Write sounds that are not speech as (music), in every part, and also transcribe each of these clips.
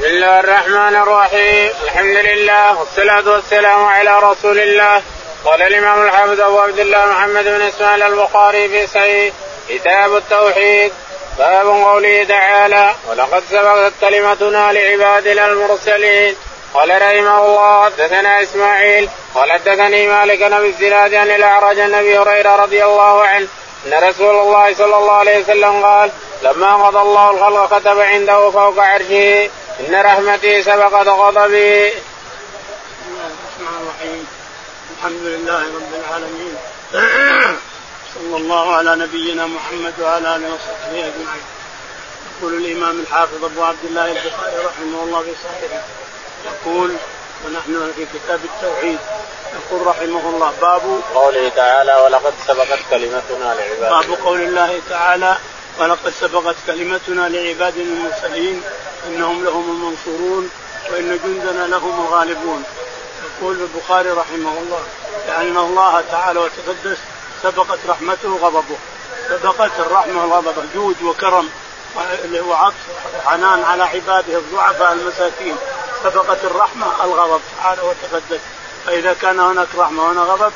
بسم الله الرحمن الرحيم الحمد لله والصلاة والسلام على رسول الله قال الإمام الحافظ أبو عبد الله محمد بن إسماعيل البخاري في صحيح كتاب التوحيد باب قوله تعالى ولقد سبقت كلمتنا لعبادنا المرسلين قال رحمه الله حدثنا اسماعيل قال حدثني مالك بن الزناد عن الاعرج عن ابي هريره رضي الله عنه ان رسول الله صلى الله عليه وسلم قال لما قضى الله الخلق كتب عنده فوق عرشه إن رحمتي سبقت غضبي. بسم الله الرحمن الرحيم. الحمد لله رب العالمين. صلى الله على نبينا محمد وعلى آله وصحبه أجمعين. يقول الإمام الحافظ أبو عبد الله البخاري رحمه الله في صحيحه. يقول ونحن في كتاب التوحيد. يقول رحمه الله باب قوله تعالى ولقد سبقت كلمتنا لعبادنا باب قول الله تعالى ولقد سبقت كلمتنا لعبادنا المرسلين إنهم لهم المنصورون وإن جندنا لهم الغالبون. يقول البخاري رحمه الله لأن الله تعالى وتقدس سبقت رحمته غضبه سبقت الرحمة والغضب جود وكرم وعطف وحنان على عباده الضعفاء المساكين. سبقت الرحمة الغضب تعالى وتقدس. فإذا كان هناك رحمة وهنا غضب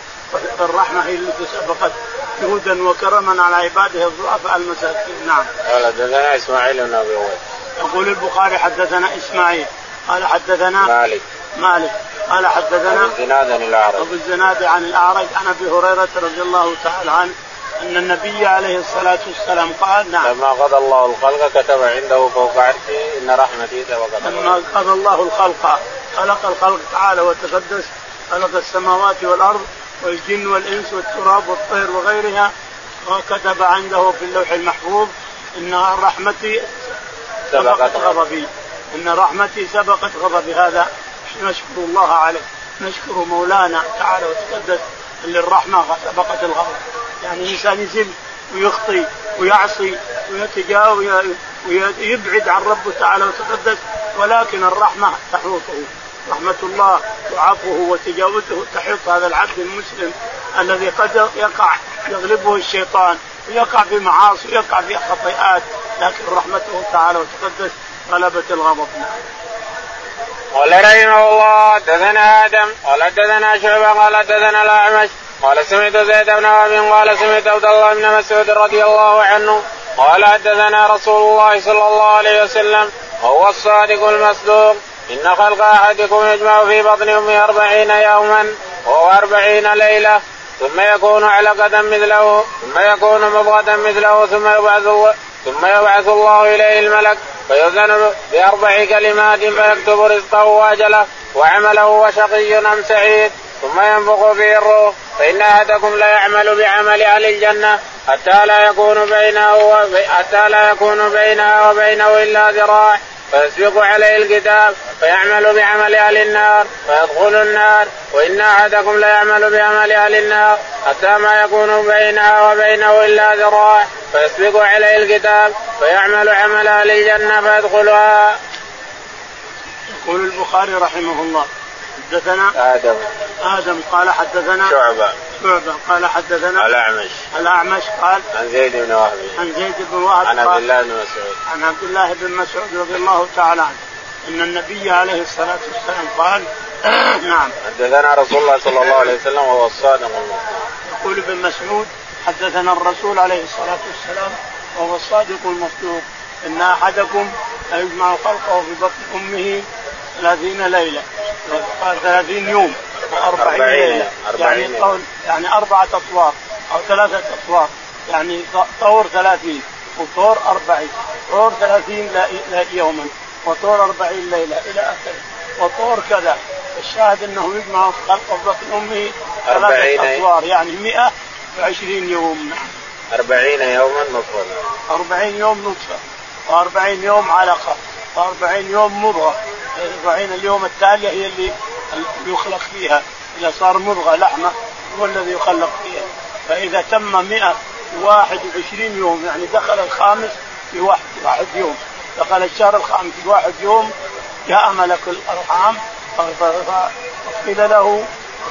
فالرحمه هي التي سبقت جودا وكرما على عباده الضعفاء المساكين. نعم. قال حدثنا إسماعيل بن أبي يقول البخاري حدثنا إسماعيل قال حدثنا مالك. مالك قال حدثنا أبو الزناد عن الأعرج. أبو الزناد عن الأعرج عن أبي هريرة رضي الله تعالى عنه أن النبي عليه الصلاة والسلام قال نعم. لما قضى الله الخلق كتب عنده فوق عرشه إن رحمتي سبقت. لما قضى الله الخلق خلق الخلق تعالى وتقدس خلق السماوات والأرض والجن والإنس والتراب والطير وغيرها وكتب عنده في اللوح المحفوظ إن رحمتي سبقت غضبي. إن رحمتي سبقت غضبي. هذا نشكر الله عليه. نشكر مولانا تعالى وتقدس اللي الرحمه سبقت الغضب. يعني الانسان يزل ويخطي ويعصي ويتجاوز ويبعد عن ربه تعالى وتقدس ولكن الرحمة تحوطه. رحمة الله وعفوه وتجاوزه تحيط هذا العبد المسلم الذي قد يقع يغلبه الشيطان ويقع في معاصي ويقع في خطيئات. لكن رحمته تعالى وتقدس غلبت الغضب. قال رحمه الله حدثنا آدم قال حدثنا شعبة قال حدثنا الأعمش قال سمعت زيد بن وهب قال سمعت عبد الله بن مسعود رضي الله عنه قال حدثنا رسول الله صلى الله عليه وسلم وهو الصادق المصدوق. إن خلق أحدكم يجمع في بطن أمه أربعين يوما وهو أربعين ليلة ثم يكون علقة مثله ثم يكون مضغة مثله ثم يبعث ثم يبعث الله إليه الملك فيؤذن بأربع كلمات فيكتب رزقه وأجله وعمله وشقي أم سعيد ثم ينفخ فيه الروح. فإن أحدكم لا يعمل بعمل أهل الجنة حتى لا يكون بينه حتى لا يكون بينها وبينه إلا ذراع. فيسبق عليه الكتاب فيعمل بعمل أهل النار فيدخل النار وإن أحدكم ليعمل بعمل أهل النار حتى ما يكون بينها وبينه إلا ذراع فيسبق عليه الكتاب فيعمل عمل أهل الجنة فيدخلها. يقول البخاري رحمه الله حدثنا آدم. آدم قال حدثنا شعبة. شعبة قال حدثنا الأعمش. الأعمش قال عن زيد بن وهب. عن زيد بن وهب عن عبد الله بن مسعود. عن عبد الله بن مسعود رضي الله تعالى عنه. أن النبي عليه الصلاة والسلام قال (clears throat) نعم. حدثنا رسول الله صلى الله عليه وسلم وهو الصادق المصدوق. يقول ابن مسعود حدثنا الرسول عليه الصلاة والسلام وهو الصادق المصدوق. إن أحدكم يجمع خلقه في بطن أمه 30 ليلة. قال 30 يوم. و40 ليلة. يعني طول يعني أربعة اطوار أو ثلاثة اطوار يعني طور 30 وطور 40 طور 30 يوما. وطور 40 ليلة إلى آخره. وطور كذا. الشاهد أنه يجمع خلق بطن امه ثلاثة اطوار يعني 120 يوم. 40 يوما نصفا. 40 يوم نطفه و40 يوم علقه وأربعين يوم مضغة. أربعين اليوم التالية هي اللي يخلق فيها. إذا صار مضغة لحمة هو الذي يخلق فيها. فإذا تم 121 يوم يعني دخل الخامس في واحد واحد يوم. دخل الشهر الخامس في واحد يوم جاء ملك الأرحام فقيل له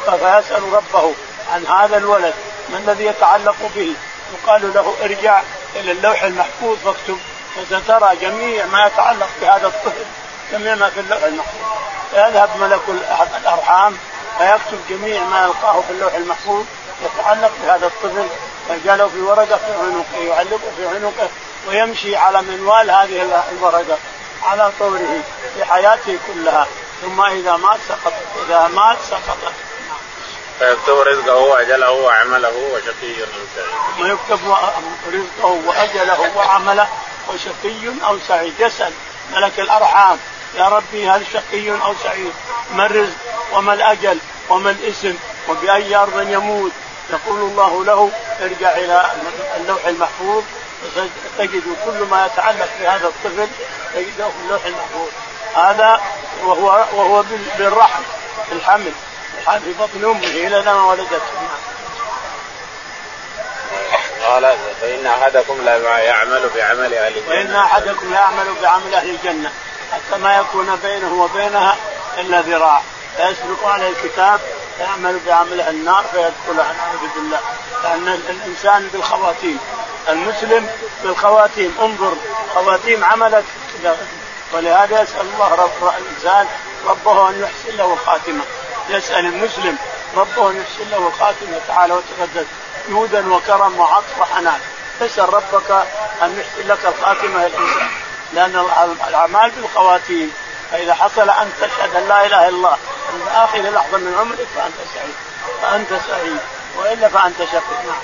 فيسأل ربه عن هذا الولد ما الذي يتعلق به؟ يقال له ارجع إلى اللوح المحفوظ فاكتب فسترى جميع ما يتعلق بهذا الطفل جميع في اللوح المحفوظ. فيذهب ملك الأرحام فيكتب جميع ما يلقاه في اللوح المحفوظ يتعلق بهذا الطفل فجعله في ورقة في عنقه يعلقه في عنقه ويمشي على منوال هذه الورقة على طوره في حياته كلها. ثم إذا مات سقط إذا مات سقطت فيكتب رزقه وأجله وعمله وشقي أو سعيد. ثم يكتب رزقه وأجله وعمله. وشقي أو سعيد. يسأل ملك الأرحام يا ربي هل شقي أو سعيد؟ ما الرزق؟ وما الأجل؟ وما الاسم؟ وبأي أرض يموت؟ يقول الله له ارجع إلى اللوح المحفوظ. تجد كل ما يتعلق بهذا الطفل تجده في اللوح المحفوظ. هذا وهو وهو بالرحم الحمل في بطن أمه إلى ما ولدته قال فإن أحدكم لا يعمل بعمل أهل الجنة. فإن أحدكم لا يعمل بعمل أهل الجنة حتى ما يكون بينه وبينها إلا ذراع. فيسبق عليه الكتاب فيعمل بعمل النار فيدخلها نعوذ بالله لأن الإنسان بالخواتيم المسلم بالخواتيم. انظر خواتيم عملك. ولهذا يسأل الله رب الإنسان ربه أن يحسن له الخاتمة. يسأل المسلم ربه أن يحسن له الخاتمة تعالى وتقدس. جودا وكرم وعطف وحنان. اسال ربك أن يحسن لك الخاتمة الإنسان. لأن الأعمال بالخواتيم فإذا حصل أن تشهد أن لا إله إلا الله عند آخر لحظة من عمرك فأنت سعيد. فأنت سعيد. وإلا فأنت شقي نعم.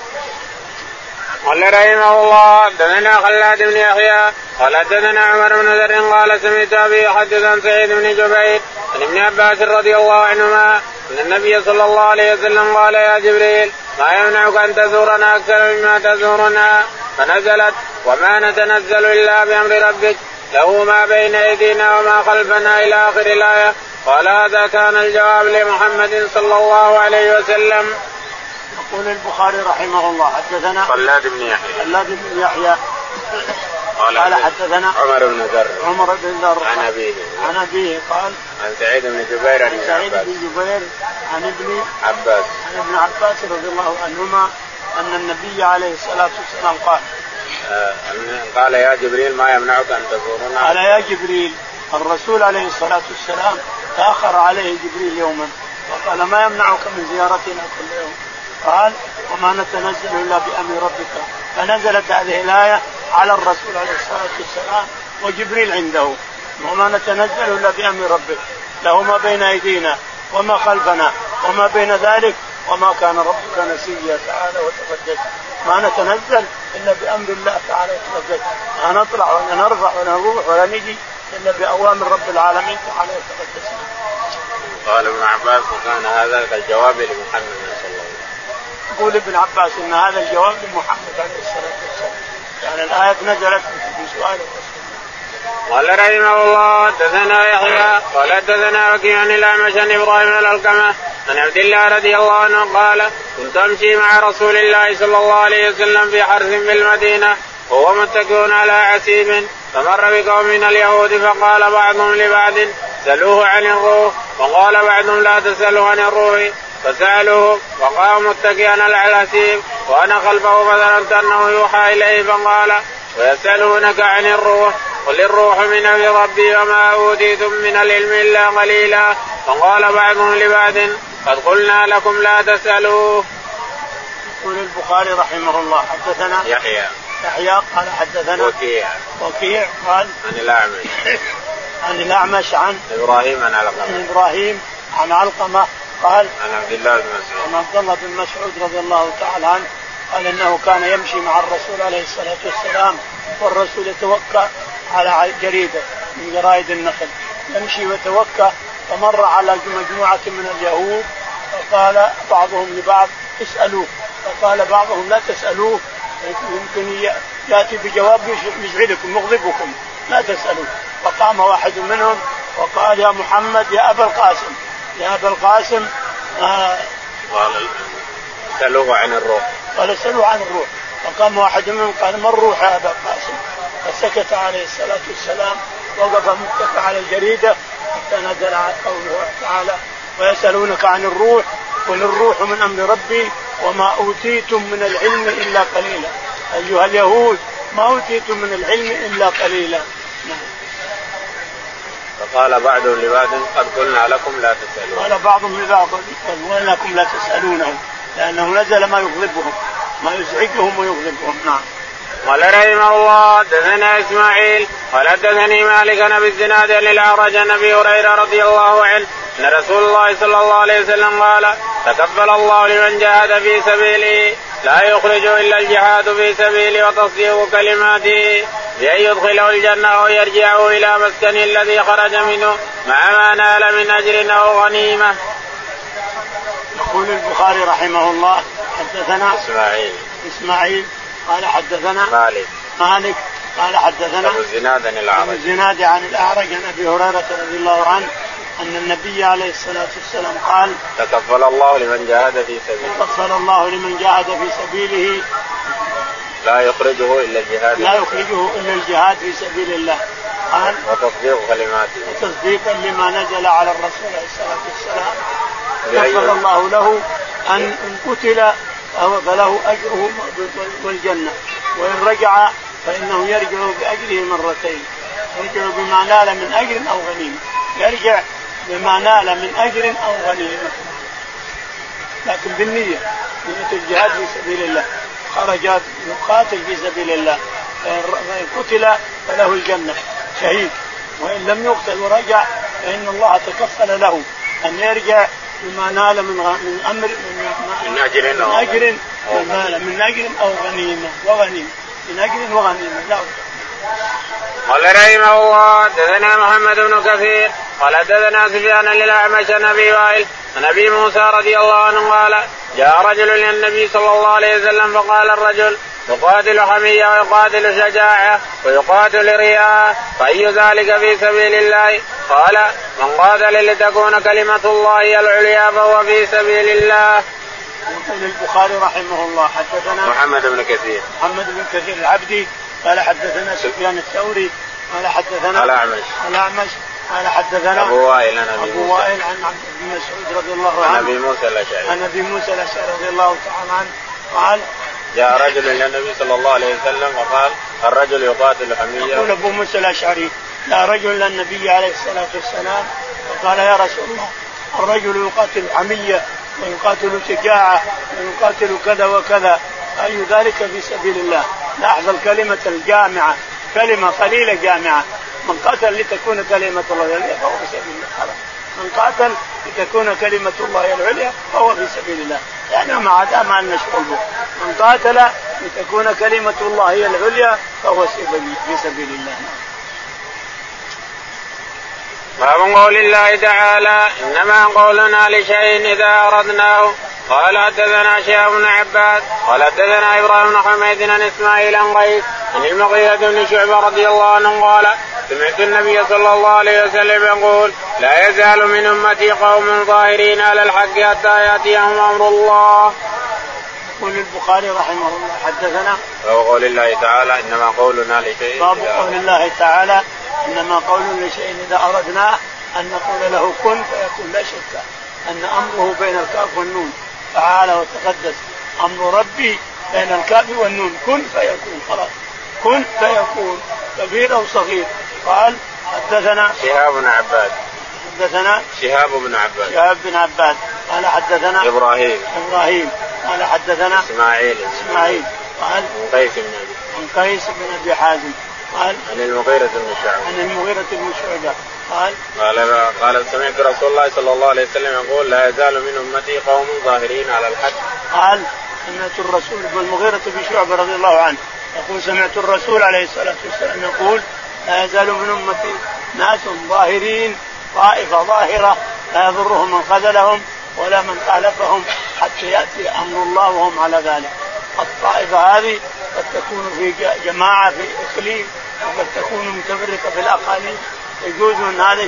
قال رحمه الله حدثنا خلاد بن يحيى قال حدثنا عمر بن ذر قال سمعت أبي يحدث عن سعيد بن جبير عن ابن عباس رضي الله عنهما أن النبي صلى الله عليه وسلم قال يا جبريل ما يمنعك أن تزورنا أكثر مما تزورنا فنزلت وما نتنزل إلا بأمر ربك له ما بين أيدينا وما خلفنا إلى آخر الآية قال هذا كان الجواب لمحمد صلى الله عليه وسلم. يقول البخاري رحمه الله حدثنا خلاد بن يحيى. خلاد بن يحيى. قال, قال حدثنا عمر بن ذر عمر بن ذر عن أبيه. عن أبيه قال عن سعيد بن جبير عن سعيد بن جبير عن ابن عباس. عن ابن عباس رضي الله عنهما أن النبي عليه الصلاة والسلام قال آه قال يا جبريل ما يمنعك أن تزورنا؟ قال يا جبريل الرسول عليه الصلاة والسلام تأخر عليه جبريل يوما وقال ما يمنعك من زيارتنا كل يوم؟ قال وما نتنزل إلا بأمر ربك. فنزلت هذه الآية على الرسول عليه الصلاة والسلام وجبريل عنده. وما نتنزل إلا بأمر ربك. له ما بين أيدينا وما خلفنا وما بين ذلك وما كان ربك نسيا. تعالى وتقدس. ما نتنزل إلا بأمر الله تعالى وتقدس. ما نطلع ولا نرفع ولا نروح ولا نجي إلا بأوامر رب العالمين. تعالى وتقدس. قال ابن عباس وكان هذا كالجواب لمحمد صلى الله عليه وسلم يقول ابن عباس إن هذا الجواب لمحمد عليه الصلاة والسلام. يعني الآية نزلت بسؤال الرسول قال رحمه الله حدثنا يحيى قال حدثنا وكيع عن الأعمش عن إبراهيم الألقمة عن عبد الله رضي الله عنه قال كنت أمشي مع رسول الله صلى الله عليه وسلم في حرث في المدينة وهو متكئ على عسيب فمر بقوم من اليهود فقال بعضهم لبعض سلوه عن الروح وقال بعضهم لا تسألوا عن الروح فسألوه وقام متكئا على العسيب وأنا خلفه فظننت أنه يوحى إليه. فقال ويسألونك عن الروح قل الروح من أمر ربي وما أوتيتم من العلم إلا قليلا. فقال بعضهم لبعض قد قلنا لكم لا تسالوه. يقول البخاري رحمه الله حدثنا يحيى. يحيى قال حدثنا وكيع. وكيع قال عن الأعمش. عن الأعمش عن إبراهيم عن علقمة. عن إبراهيم عن علقمة. قال عن عبد الله بن مسعود. عن عبد الله بن مسعود رضي الله تعالى عنه قال إنه كان يمشي مع الرسول عليه الصلاة والسلام والرسول يتوكا على جريدة من جرائد النخل. يمشي ويتوكا فمر على مجموعة من اليهود فقال بعضهم لبعض اسألوه. فقال بعضهم لا تسألوه. يمكن يأتي بجواب يزعلكم يغضبكم لا تسألوه. فقام واحد منهم وقال يا محمد يا أبا القاسم. ابا القاسم آه قال سألوه عن الروح. قال سألوه عن الروح. فقام واحد منهم قال ما الروح يا ابا القاسم؟ فسكت عليه الصلاة والسلام وقف متكئ على الجريدة حتى نزل قوله تعالى ويسألونك عن الروح قل الروح من أمر ربي وما أوتيتم من العلم إلا قليلا. أيها اليهود ما أوتيتم من العلم إلا قليلا. نعم. قال بعضهم لبعض قد قلنا لكم لا تسألون. قال بعضهم لبعض قد قلنا لكم لا تسألونهم لأنه نزل ما يغضبهم ما يزعجهم ويغضبهم. نعم. قال رحمه الله حدثنا إسماعيل قال حدثني مالك بن الزناد عن الأعرج عن أبي هريرة رضي الله عنه أن رسول الله صلى الله عليه وسلم قال تكفل الله لمن جاهد في سبيله. لا يخرج إلا الجهاد في سبيله وتصديق كلماته بان يدخله الجنة أو يرجعه إلى مسكن الذي خرج منه مع ما نال من أجر أو غنيمة. يقول البخاري رحمه الله حدثنا إسماعيل. إسماعيل قال حدثنا مالك. مالك قال حدثنا أبو الزناد عن الأعرج. أبو الزناد عن الأعرج عن أبي هريرة رضي الله عنه أن النبي عليه الصلاة والسلام قال تكفل الله لمن جاهد في سبيله. تكفل الله لمن جاهد في سبيله. لا يخرجه إلا الجهاد. لا يخرجه إلا الجهاد في سبيل الله. قال وتصديق كلماته. وتصديقا لما نزل على الرسول عليه الصلاة والسلام. كفر الله له أن إن قتل فله أجره والجنة. وإن رجع فإنه يرجع بأجره مرتين. يرجع بما نال من أجر أو غنيمة. يرجع بما نال من أجر أو غنيمه لكن بالنية نية الجهاد في سبيل الله. خرج يقاتل في سبيل الله. فإن قتل فله الجنة. شهيد. وإن لم يقتل ورجع فإن الله تكفل له. أن يرجع بما نال من من أمر من, من أجر من أجر من أجر أو غنيمه وغنيمه من أجر وغنيمه لا. قال رحمه الله حدثنا محمد بن كثير. قال حدثنا سفيان للاعمش عن أبي وائل عن أبي موسى رضي الله عنه قال جاء رجل إلى النبي صلى الله عليه وسلم فقال الرجل يقاتل حمية ويقاتل شجاعة ويقاتل رياء فأي ذلك في سبيل الله؟ قال من قاتل لتكون كلمة الله العليا فهو في سبيل الله. يقول البخاري رحمه الله حدثنا محمد بن كثير. محمد بن كثير العبدي قال حدثنا سفيان الثوري قال حدثنا الأعمش. الأعمش. قال حدثنا أبو وائل عن أبو وائل عن عبد بن مسعود رضي الله عنه. عن أبي موسى الأشعري. عن أبي موسى الأشعري رضي الله تعالى عنه. قال جاء رجل إلى النبي صلى الله عليه وسلم وقال الرجل يقاتل حمية. يقول أبو موسى الأشعري جاء رجل إلى النبي عليه الصلاة والسلام. وقال يا رسول الله الرجل يقاتل حمية ويقاتل شجاعة ويقاتل كذا وكذا. أي ذلك في سبيل الله؟ لاحظ الكلمة الجامعة. كلمة قليلة جامعة. من قاتل لتكون كلمة الله العليا فهو في سبيل الله خلاص من قاتل لتكون كلمة الله العليا فهو في سبيل الله. يعني ما دام ان شغل من قاتل لتكون كلمة الله هي العليا فهو في سبيل الله. باب قول الله تعالى إنما قولنا لشيء إذا أردناه. قال حدثنا شهاب بن عباد قال حدثنا إبراهيم بن حميد عن إسماعيل عن قيس عن المغيرة بن شعبة رضي الله عنه قال سمعت النبي صلى الله عليه وسلم يقول لا يزال من أمتي قوم ظاهرين على الحق حتى يأتيهم أمر الله. يقول البخاري رحمه الله حدثنا باب قول الله تعالى إنما قولنا لشيء باب قول الله تعالى إنما قولنا لشيء إذا أردناه أن نقول له كن فيكون لا شك أن أمره بين الكاف والنون تعالى وتقدس أمر ربي بين الكاف والنون. كن فيكون. خلاص. كن فيكون. كبير أو صغير. قال حدثنا شهاب بن عباد. حدثنا شهاب بن عباد. شهاب بن عباد. قال حدثنا إبراهيم. إبراهيم. قال حدثنا إسماعيل. إسماعيل. قال قيس بن أبي. عن قيس بن أبي حازم. قال عن المغيرة بن شعبة. عن المغيرة بن شعبة. قال قال قال سمعت رسول الله صلى الله عليه وسلم يقول لا يزال من أمتي قوم ظاهرين على الحق قال سمعت الرسول والمغيرة بن شعبة رضي الله عنه يقول سمعت الرسول عليه الصلاة والسلام يقول لا يزال من أمتي ناس ظاهرين طائفة ظاهرة لا يضرهم من خذلهم ولا من خالفهم حتى يأتي أمر الله وهم على ذلك. الطائفة هذه قد تكون في جماعة في إقليم وقد تكون متفرقة في الأقاليم. يجوز أن هذا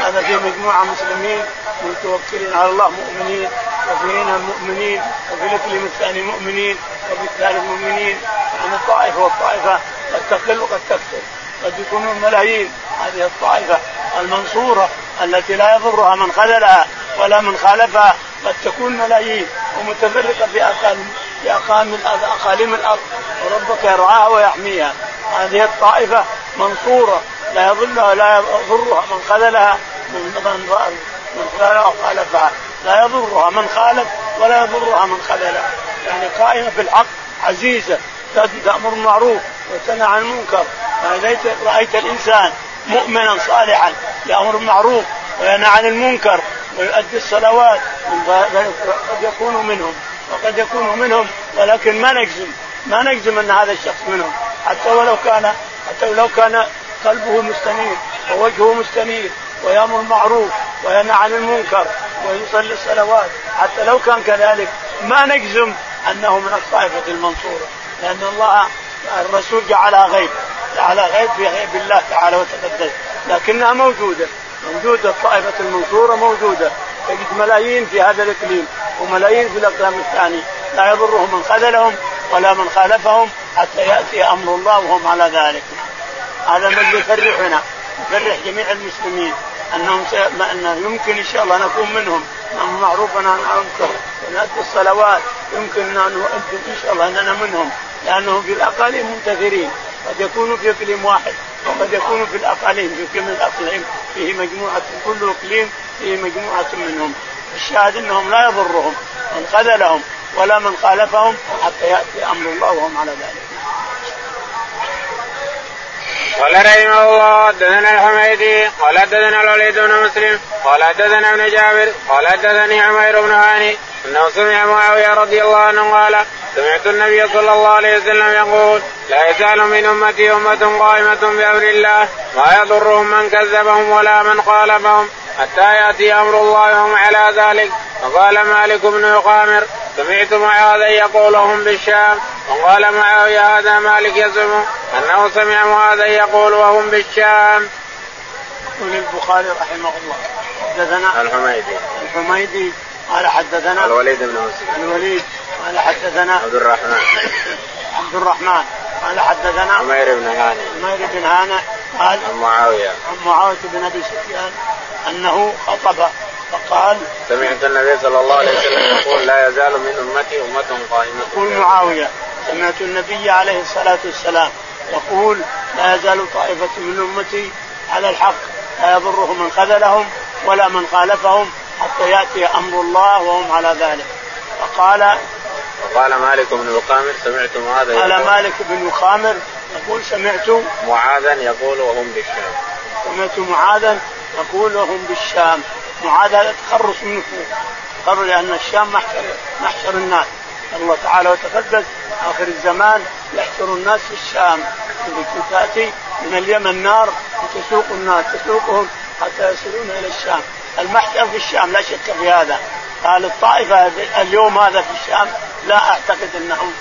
هذا في مجموعة مسلمين متوكلين على الله مؤمنين وفي هنا مؤمنين وفي الاقليم الثاني مؤمنين وفي الثالث مؤمنين. يعني الطائفة والطائفة قد تقل وقد تكثر. قد يكونون ملايين. هذه الطائفة المنصورة التي لا يضرها من خذلها ولا من خالفها قد تكون ملايين ومتفرقة في اقاليم في أقاليم الأرض. وربك يرعاها ويحميها. هذه الطائفة منصورة لا يضلها ولا يضرها من خذلها من من من خالفها. لا يضرها من خالف ولا يضرها من خذلها. يعني قائمة بالحق عزيزة. تأمر بالمعروف وتنهى عن المنكر. فاذا رأيت الإنسان مؤمنا صالحا يأمر بالمعروف وينهى عن المنكر ويؤدي الصلوات. قد يكون منهم. وقد يكون منهم. ولكن ما نجزم. ما نجزم أن هذا الشخص منهم. حتى ولو كان حتى ولو كان قلبه مستنير ووجهه مستنير ويامر بالمعروف وينهى عن المنكر ويصلي الصلوات. حتى لو كان كذلك ما نجزم أنه من الطائفة المنصورة لأن الله الرسول جعلها غيب جعلها غيب في غيب الله تعالى وتقدس. لكنها موجودة موجودة الطائفة المنصورة موجودة. تجد ملايين في هذا الإقليم وملايين في الأقلام الثاني لا يضرهم من خذلهم ولا من خالفهم حتى يأتي أمر الله وهم على ذلك. هذا الذي يفرحنا يفرح جميع المسلمين. أنهم أن يمكن إن شاء الله نكون منهم. نعم معروف أن ننكر ونؤدي الصلوات. يمكن أن نؤدي إن شاء الله اننا منهم. لأنهم في الأقاليم منتظرين. قد يكونوا في إقليم واحد وقد يكونوا في الأقاليم في كل الأقليم. فيه مجموعة كل إقليم فيه مجموعة منهم. الشاهد أنهم لا يضرهم من خذلهم ولا من خالفهم حتى يأتي أمر الله وهم على ذلك. قال رحمه الله حدثنا الحميدي قال حدثنا الوليد بن مسلم قال حدثنا ابن جابر قال حدثني عمير بن هاني انه سمع معاوية رضي الله عنه قال سمعت النبي صلى الله عليه وسلم يقول لا يزال من أمتي أمة قائمة بأمر الله ما يضرهم من كذبهم ولا من خالفهم حتى يأتي أمر الله وهم على ذلك. وقال مالك بن يقامر سمعت معاذا يقول هم بالشام وقال معاوية هذا مالك يزعم أنه سمع معاذا يقول وهم بالشام. يقول البخاري رحمه الله حدثنا الحميدي. الحميدي قال حدثنا الوليد بن مسلم الوليد قال حدثنا عبد الرحمن. عبد الرحمن قال حدثنا عمير بن هاني عمير بن هاني قال عن معاوية. عن معاوية بن أبي سفيان أنه خطب فقال سمعت النبي صلى الله عليه وسلم يقول لا يزال من أمتي أمة قائمة. يقول معاوية سمعت النبي عليه الصلاة والسلام يقول لا يزال طائفة من أمتي على الحق لا يضرهم من خذلهم ولا من خالفهم حتى يأتي أمر الله وهم على ذلك. فقال وقال مالك بن مقامر سمعت معاذا قال مالك بن مقامر يقول سمعت معاذا يقول وهم بالشام. سمعت معاذا يقول وهم بالشام. معاذ هذا تخرص من نفوس تخرص لأن الشام محشر محشر الناس. الله تعالى وتقدس آخر الزمان يحشر الناس في الشام. تأتي من اليمن نار وتسوق الناس تسوقهم حتى يصلون إلى الشام. المحشر في الشام لا شك في هذا. قال الطائفة اليوم هذا في الشام لا أعتقد أنهم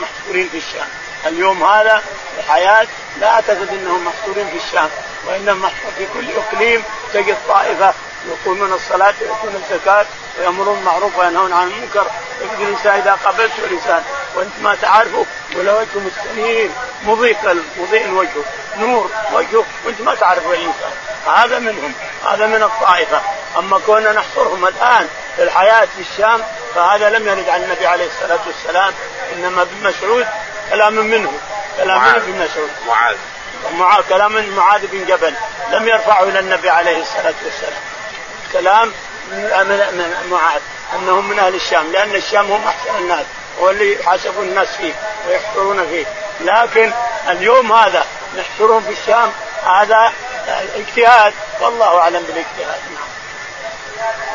محشورين في الشام. اليوم هذا الحياة لا أعتقد أنهم محصورين في الشام. وإنما في كل إقليم تجد طائفة يقومون الصلاة ويؤتون الزكاة ويأمرون بالمعروف وينهون عن المنكر. يجد الإنسان إذا قابلته الإنسان وأنت ما تعرفه ولا وجهه مستنير. مضيء مضيء وجهه نور وجهه وأنت ما تعرفه الإنسان هذا منهم. هذا من الطائفة. أما كنا نحصرهم الآن في الحياة في الشام فهذا لم يرد عن النبي عليه الصلاة والسلام إنما ابن مسعود كلام منه. كلام من ابن مسعود. معاذ. معاذ. كلام من معاذ بن جبل. لم يرفعه إلى النبي عليه الصلاة والسلام. كلام من معاذ أنهم من أهل الشام لأن الشام هم أحسن الناس هو اللي يحاسبون الناس فيه ويحفرون فيه. لكن اليوم هذا نحشرهم في الشام هذا اجتهاد والله أعلم بالاجتهاد.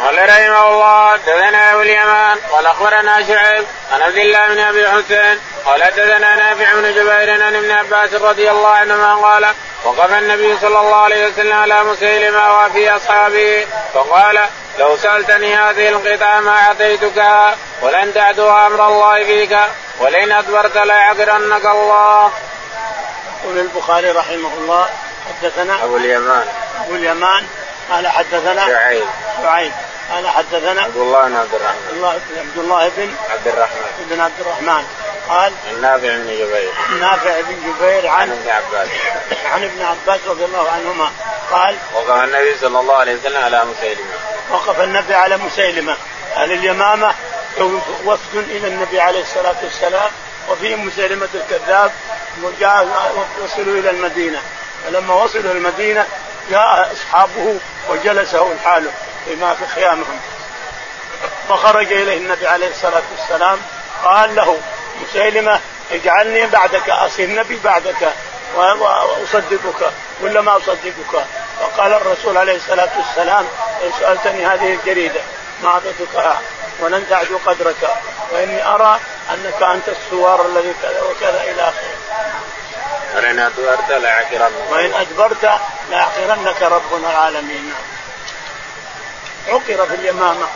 قال رحمه الله حدثنا أبو اليمان قال أخبرنا شعيب عن عبد الله بن أبي حسين قال حدثنا نافع بن جبير عن ابن عباس رضي الله عنهما قال وقف النبي صلى الله عليه وسلم على مسيلمه وفي أصحابه فقال لو سألتني هذه القطعة ما أعطيتك ولن تعدو أمر الله فيك ولئن أدبرت ليعذرنك الله. يقول البخاري رحمه الله حدثنا أبو اليمان أبو اليمان قال حدثنا شعيب. شعيب. قال حدثنا عبد الله بن عبد الرحمن. الله عبد الله بن عبد الرحمن. بن عبد الرحمن. قال النافع بن جبير. النافع بن جبير عن ابن عباس. عن ابن عباس رضي الله عنهما. قال وقف النبي صلى الله عليه وسلم على مسيلمة. وقف النبي على مسيلمة. أهل اليمامة وفد إلى النبي عليه الصلاة والسلام وفيهم مسيلمة الكذاب وجاء وصلوا إلى المدينة. فلما وصلوا المدينة جاء أصحابه وجلسه لحاله فيما في خيامهم فخرج إليه النبي عليه الصلاة والسلام قال له مسيلمة اجعلني بعدك اصير نبي بعدك وأصدقك ولا ما أصدقك فقال الرسول عليه الصلاة والسلام لو سألتني هذه الجريدة ما أعطيتك ولن تعدو قدرك وإني أرى أنك أنت السوار الذي كذا وكذا إلى آخره. وإن أدبرت لأعكرنك وإن أدبرت لأعقرنك ربنا العالمين. عقر في اليمامة.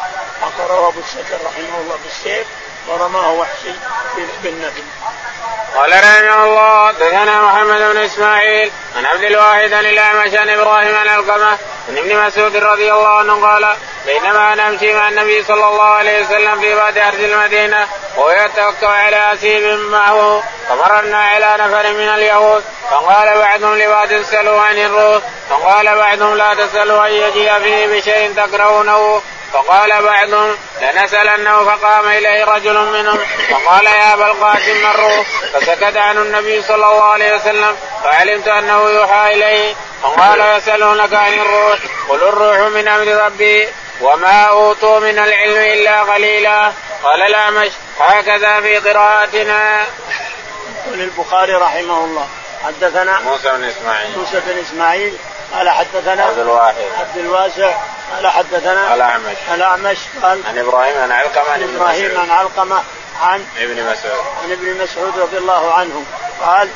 عقره أبو السكر رحمه الله بالسيف ورماه وحشي بالنبل قال رحمه الله دثنا محمد بن إسماعيل عن عبد الواحد عن الاعمش عن إبراهيم عن القمة عن ابن مسعود رضي الله عنه قال بينما أنا امشي مع النبي صلى الله عليه وسلم في بعض ارض المدينة وهو يتوكل على اسيب معه فمررنا على نفر من اليهود فقال بعضهم لبعض اسألوا عن الروح فقال بعضهم لا تسألوا ان يجيء فيه بشيء تكرهونه. فقال بعضهم لنسألنه فقام إليه رجل منهم فقال يا أبا القاسم الروح فسكت عنه النبي صلى الله عليه وسلم فعلمت أنه يوحى إليه. فقال يسألونك عن الروح قل الروح من أمر ربي وما أوتوا من العلم إلا قليلا. قال الأعمش هكذا في قراءتنا. يقول البخاري رحمه الله حدثنا موسى بن إسماعيل. موسى بن إسماعيل قال حدثنا عبد الواحد. عبد الواسع. قال حدثنا الأعمش. الأعمش. قال عن إبراهيم عن علقمة عن مسعود. عن علقمة عن ابن مسعود. عن ابن مسعود رضي الله عنه قال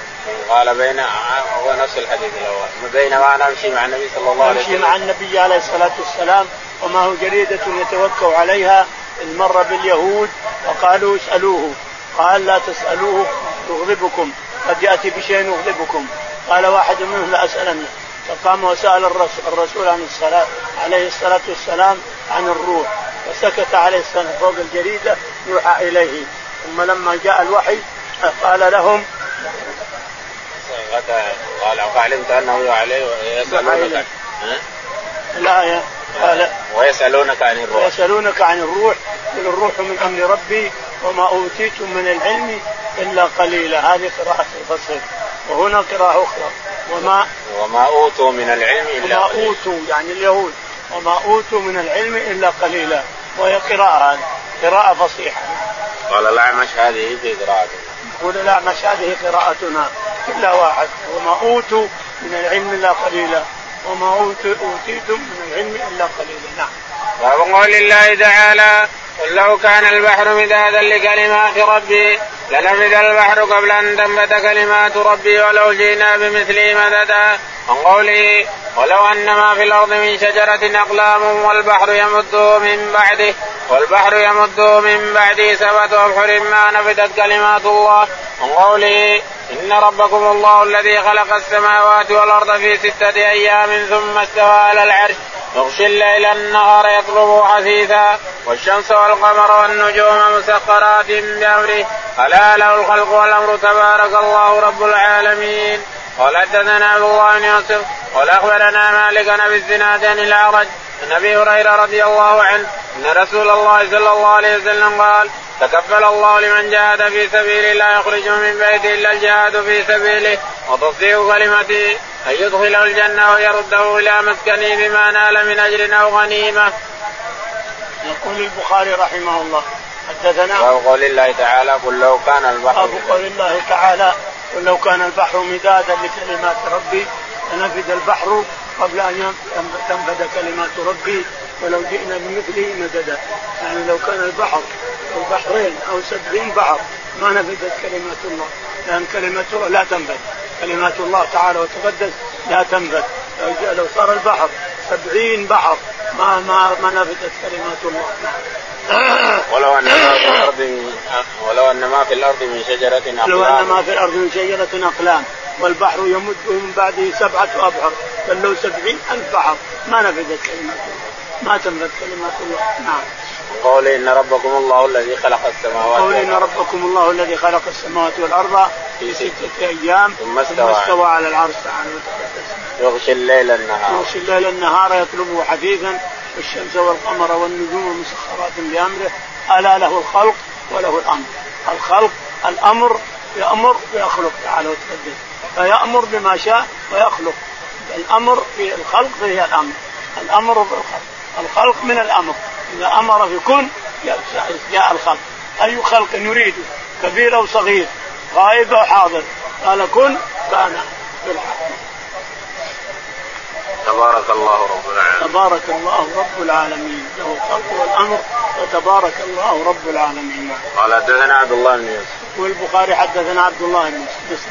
قال بين هو نفس الحديث الأول. بينما أنا امشي مع النبي صلى الله عليه وسلم. مع النبي عليه الصلاة والسلام وما هو جريدة يتوكل عليها إذ مر باليهود وقالوا اسألوه. قال لا تسألوه يغضبكم قد يأتي بشيء يغضبكم قال واحد منهم لا أسألنه. فقام وسأل الرسول, الرسول عن الصلاة عليه الصلاة والسلام عن الروح فسكت عليه السلام فوق الجريدة يوحى إليه. ثم لما جاء الوحي قال لهم قال فعلمت أنه عليه ويسألونك الآية قال ويسألونك عن الروح. ويسألونك عن الروح قل الروح من أمر ربي وما أوتيتم من العلم إلا قليلا. هذه قراءة الفصل وهنا قراءة أخرى. وما وما أوتوا من العلم إلا وما قليلا. أوتوا يعني اليهود. وما أوتوا من العلم إلا قليلا. وهي قراءة قراءة فصيحة. قال الأعمش هذه في قراءته يقول الأعمش هذه قراءتنا الا واحد. وما أوتوا من العلم إلا قليلا. وما أوتوا- أوتيتم من العلم إلا قليلا. نعم. باب قول الله تعالى قل لو كان البحر مدادا لكلمات ربي لنفذ البحر قبل أن تنبت كلمات ربي ولو جئنا بمثله مددا. عن قوله ولو أن ما في الأرض من شجرة أقلام والبحر يمده من بعده والبحر يمده من بعده سبعة أبحر ما نفدت كلمات الله. عن قوله إن ربكم الله الذي خلق السماوات والأرض في ستة أيام ثم استوى على العرش. يغشي الليل النهار يطلبه حثيثا والشمس والقمر والنجوم مسخرات بأمره. ألا له الخلق والأمر تبارك الله رب العالمين. قال حدثنا عبد الله بن يوسف قال أخبرنا مالك أبي الزناد عن الأعرج عن أبي هريرة رضي الله عنه أن رسول الله صلى الله عليه وسلم قال تكفل الله لمن جاهد في سبيله لا يخرج من بيته إلا الجهاد في سبيله وتصديق كلمته أن يدخله الجنة ويرده إلى مسكنه بما نال من أجر أو غنيمة. يقول البخاري رحمه الله حدثنا باب قول الله تعالى قل لو كان البحر باب قول الله تعالى قل لو كان البحر مدادا لكلمات ربي لنفد البحر قبل أن تنفد كلمات ربي ولو جئنا بمثله مددا. يعني لو كان البحر أو بحرين أو سبعين بحر ما نفدت كلمات الله. لأن كلمات الله لا تنفد. كلمات الله تعالى وتقدس لا تنفد. لو لو صار البحر سبعين بحر ما ما ما نفدت كلمات الله. (coughs) ولو أن ما في الأرض ولو أن ما في الأرض من شجرة اقلام لو أن ما في الأرض من شجرة أقلام. والبحر يمد من بعده سبعة أبحر بل لو سبعين ألف بحر. ما نفذت كلمات الله. ما تنفذ كلمات الله. نعم. قول إن ربكم الله الذي خلق السماوات قول إن والأرض. ربكم الله الذي خلق السماوات والأرض في ستة أيام ثم استوى. استوى على العرش تعالى وتقدس يغشي الليل النهار. يغشي الليل النهار يطلبه حثيثا والشمس والقمر والنجوم مسخرات بأمره. ألا له الخلق وله الأمر. الخلق الأمر يأمر ويخلق تعالى وتقدس فيأمر بما شاء ويخلق. الأمر في الخلق فيه الأمر. الأمر في الخلق. الخلق من الأمر. إذا أمر بكن جاء الخلق. أي خلق يريد كبير أو صغير؟ غائب أو حاضر؟ قال كن كان تبارك الله رب العالمين. تبارك الله رب العالمين. له الخلق والأمر وتبارك الله رب العالمين. قال حدثنا عبد الله بن يوسف. والبخاري حدثنا عبد الله بن يوسف.